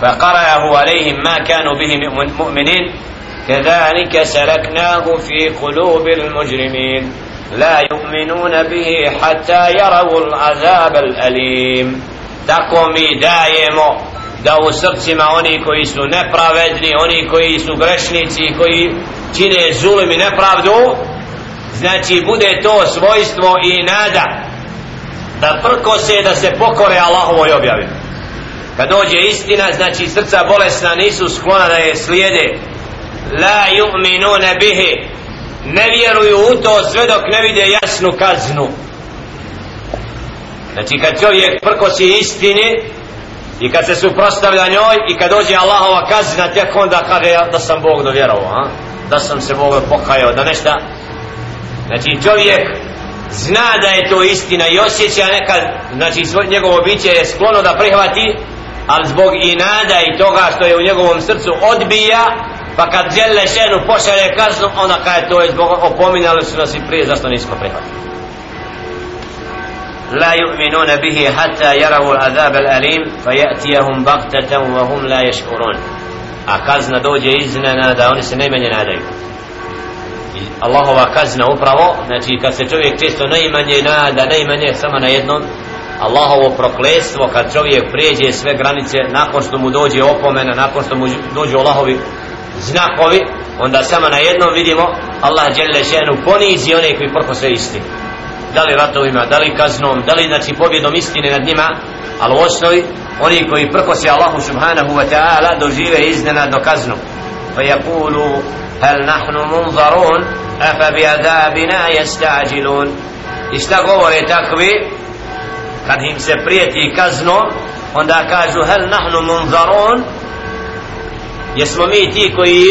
فقرأه عليهم ما كانوا به مؤمنين كذلك سلكناه في قلوب المجرمين لا يؤمنون به حتى يروا العذاب الأليم tako mi dajemo da u srcima oni koji su nepravedni, oni koji su grešnici, koji čine zulum i nepravdu, znači bude to svojstvo i nada da prko se da se pokore Allahovoj objavi. Kad dođe istina, znači srca bolesna nisu sklona da je slijede. La yu'minuna bihi. Ne vjeruju u to sve dok ne vide jasnu kaznu. Znači kad čovjek prkosi istini i kad se suprostavlja njoj i kad dođe Allahova kazna tek onda kaže da sam Bog dovjerovao, a? da sam se Bog pokajao, da nešta. Znači čovjek zna da je to istina i osjeća nekad, znači svoj, njegovo biće je sklono da prihvati, ali zbog i nada i toga što je u njegovom srcu odbija, pa kad žele šenu pošalje kaznu, onda kada to je zbog opominali su nas i prije, zašto nisko prihvatili. لا يؤمنون به حتى يروا العذاب الأليم فيأتيهم بغتة وهم لا يشعرون أكازنا دوجة إذننا دا oni se najmanje nadaju Allahova kazna upravo znači kad se čovjek često najmanje nada najmanje samo na jednom Allahovo prokletstvo kad čovjek prijeđe sve granice nakon što mu dođe opomena nakon što mu dođe Allahovi znakovi onda samo na jednom vidimo Allah dželle šenu ponizi one koji prko sve da li ratovima, da li kaznom, da li znači pobjedom istine nad njima, ali u osnovi oni koji prkose Allahu subhanahu wa ta'ala dožive iznenadno kaznu. Pa jakulu, hel nahnu munzarun, afa bi adabina jesta'đilun. I šta govore takvi, kad im se prijeti kazno, onda kažu, hel nahnu munzaron jesmo mi ti koji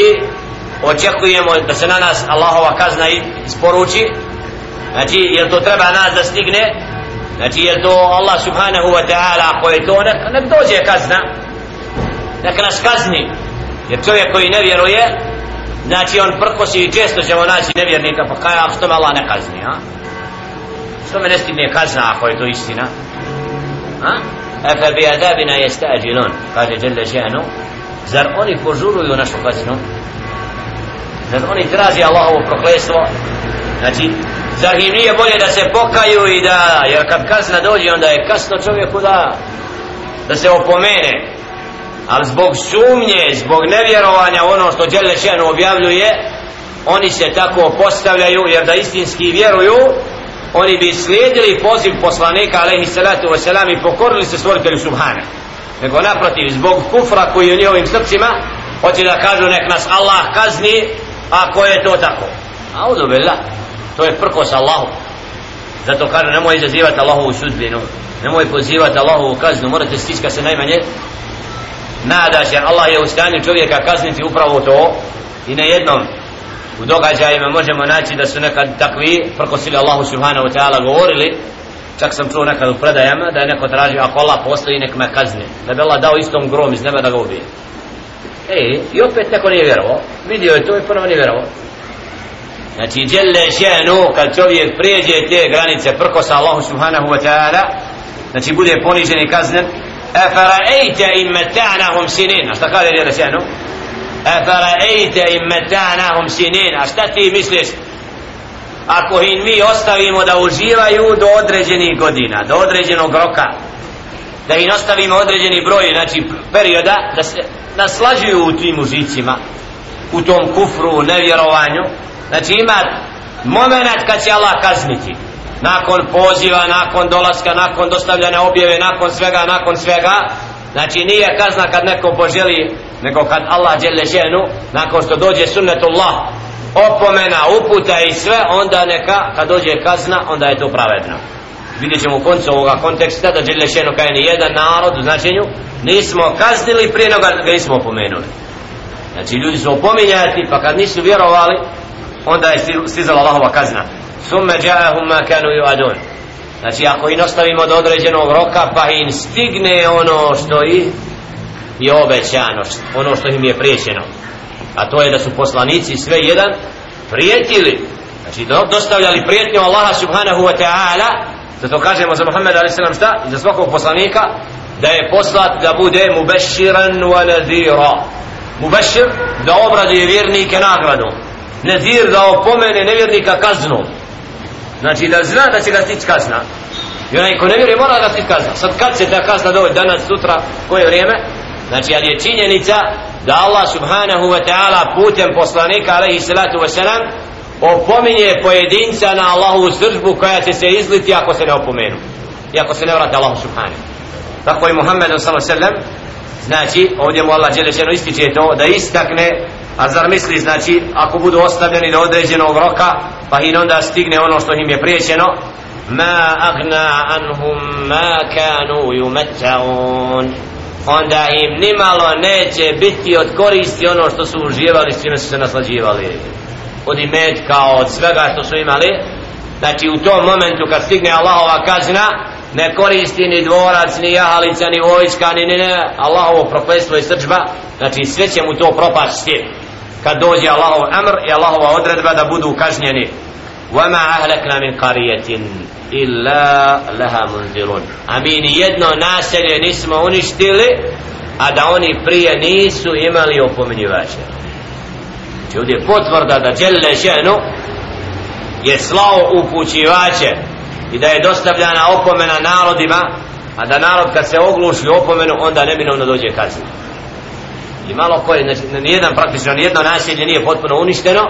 očekujemo da se na nas Allahova kazna isporuči, znači jel to treba nas da stigne? Znači jel to Allah subhanahu wa ta'ala ako je to nek, nek dođe kazna. Nek nas kazni. Jer čovjek koji ne vjeruje znači on prkosi i često ćemo naći nevjernika pa kaj ako što me Allah ne kazni a? Što me ne stigne kazna ako je to istina a? Efe bi adabina jeste ađilon kaže Jelle Ženu zar oni požuruju našu kaznu zar oni traži Allahovo proklestvo znači Zar im nije bolje da se pokaju i da, jer kad kazna dođe onda je kasno čovjeku da, da se opomene. Ali zbog sumnje, zbog nevjerovanja ono što Đelešenu objavljuje, oni se tako postavljaju jer da istinski vjeruju, oni bi slijedili poziv poslanika alaihi salatu wasalam i pokorili se stvoritelju subhana Nego naprotiv, zbog kufra koji je u njihovim srcima, hoće da kažu nek nas Allah kazni, ako je to tako. Audu billah. To je prkos Allahu. Zato kažu nemoj izazivati Allahovu sudbinu nemoj pozivati Allahovu kaznu morate stiska se najmanje. Nadaš se Allah je u stanju čovjeka kazniti upravo to i na jednom u događajima možemo naći da su nekad takvi prkosili Allahu subhanahu wa ta'ala govorili. Čak sam čuo nekad u predajama da je neko tražio ako Allah postoji nek me kazne. Da bi Allah dao istom grom iz neba da ga ubije. Ej, i opet neko nije vjerovao. Vidio je to i prvo nije vjerovao. Znači djelle šenu kad čovjek prijeđe te granice prkosa Allahu subhanahu wa ta'ala znači bude ponižen i kaznen. E, Afara'ejte im meta'nahum sinin. A šta kaže djelle šenu afara'ejte im meta'nahum sinin? A šta ti misliš? Ako im mi ostavimo da uživaju do određenih godina do određenog roka da im ostavimo određeni broj znači perioda da se naslađuju u tim užicima u tom kufru, nevjerovanju Znači ima moment kad će Allah kazniti. Nakon poziva, nakon dolaska, nakon dostavljanja objave, nakon svega, nakon svega znači nije kazna kad neko poželi nego kad Allah djele ženu nakon što dođe sunnetullah opomena, uputa i sve onda neka, kad dođe kazna onda je to pravedno. Vidjet ćemo u koncu ovoga konteksta da djele ženu kaj ni jedan narod u značenju nismo kaznili prije nego ga nismo opomenuli. Znači ljudi su opominjati pa kad nisu vjerovali onda je stizala Allahova kazna. Summe ja'ahum ma kanu yu'adun. Znači ako im ostavimo do određenog roka pa im stigne ono što ih i obećano ono što im je priječeno. A to je da su poslanici sve jedan prijetili. Znači dostavljali prijetnju Allaha subhanahu wa ta'ala. Zato kažemo za Muhammeda a.s. šta? I za svakog poslanika da je poslat da bude mubeširan wa nadira. Mubešir da obraduje vjernike nagradom nadir da opomene nevjernika kaznom znači da zna da će ga stići kazna. I onaj ko ne vjeruje mora da stići kazna. Sad kad će ta kazna doći? Danas, sutra, koje vrijeme? Znači ali je činjenica da Allah subhanahu wa ta'ala putem poslanika alaihi salatu wa salam opominje pojedinca na Allahovu sržbu koja će se izliti ako se ne opomenu. I ako se ne vrati Allahu subhanahu. Tako i Muhammed sallam znači ovdje mu Allah Đelešeno ističe to da istakne a zar misli znači ako budu ostavljeni do određenog roka pa im onda stigne ono što im je priječeno ma agna anhum ma kanu yumatta'un onda im nimalo neće biti od koristi ono što su uživali s čime su se naslađivali od imetka, od svega što su imali znači u tom momentu kad stigne Allahova kazna ne koristi ni dvorac, ni jahalica, ni vojska, ni ni ne Allahovo prokletstvo i srđba znači sve će mu to propasti kad dođe Allahov amr i Allahova odredba da budu kažnjeni وما أهلكنا من قرية illa laha munzirun. A mi ni jedno naselje nismo uništili a da oni prije nisu imali opominjivače. Znači ovdje potvrda da Đelle ženu je slao upućivače i da je dostavljana opomena narodima a da narod kad se ogluši opomenu onda neminovno dođe kazna. I malo koje, znači nijedan praktično nijedno naselje nije potpuno uništeno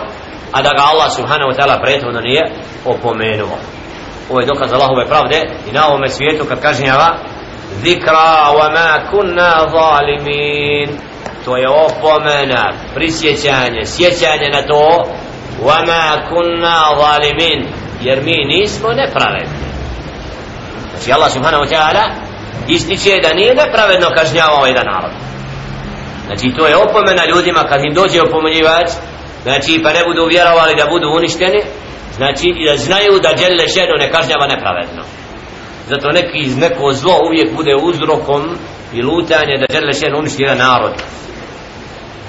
a da ga Allah subhanahu wa ta'ala prethodno nije opomenuo ovo je dokaz Allahove pravde i na ovome svijetu kad kažnjava zikra wa ma kunna zalimin. To je opomena prisjećanje, sjećanje na to wa ma kunna zalimin. Jer mi nismo nepravedni. Znači Allah subhanahu wa ta'ala ističe da nije nepravedno kažnjavao ovaj jedan narod. Znači to je opomena ljudima kad im dođe opomenjivač znači pa ne budu vjerovali da budu uništeni znači i da znaju da djelje ženu ne kažnjava nepravedno. Zato neki iz neko zlo uvijek bude uzrokom i lutanje da djelje ženu uništi jedan narod.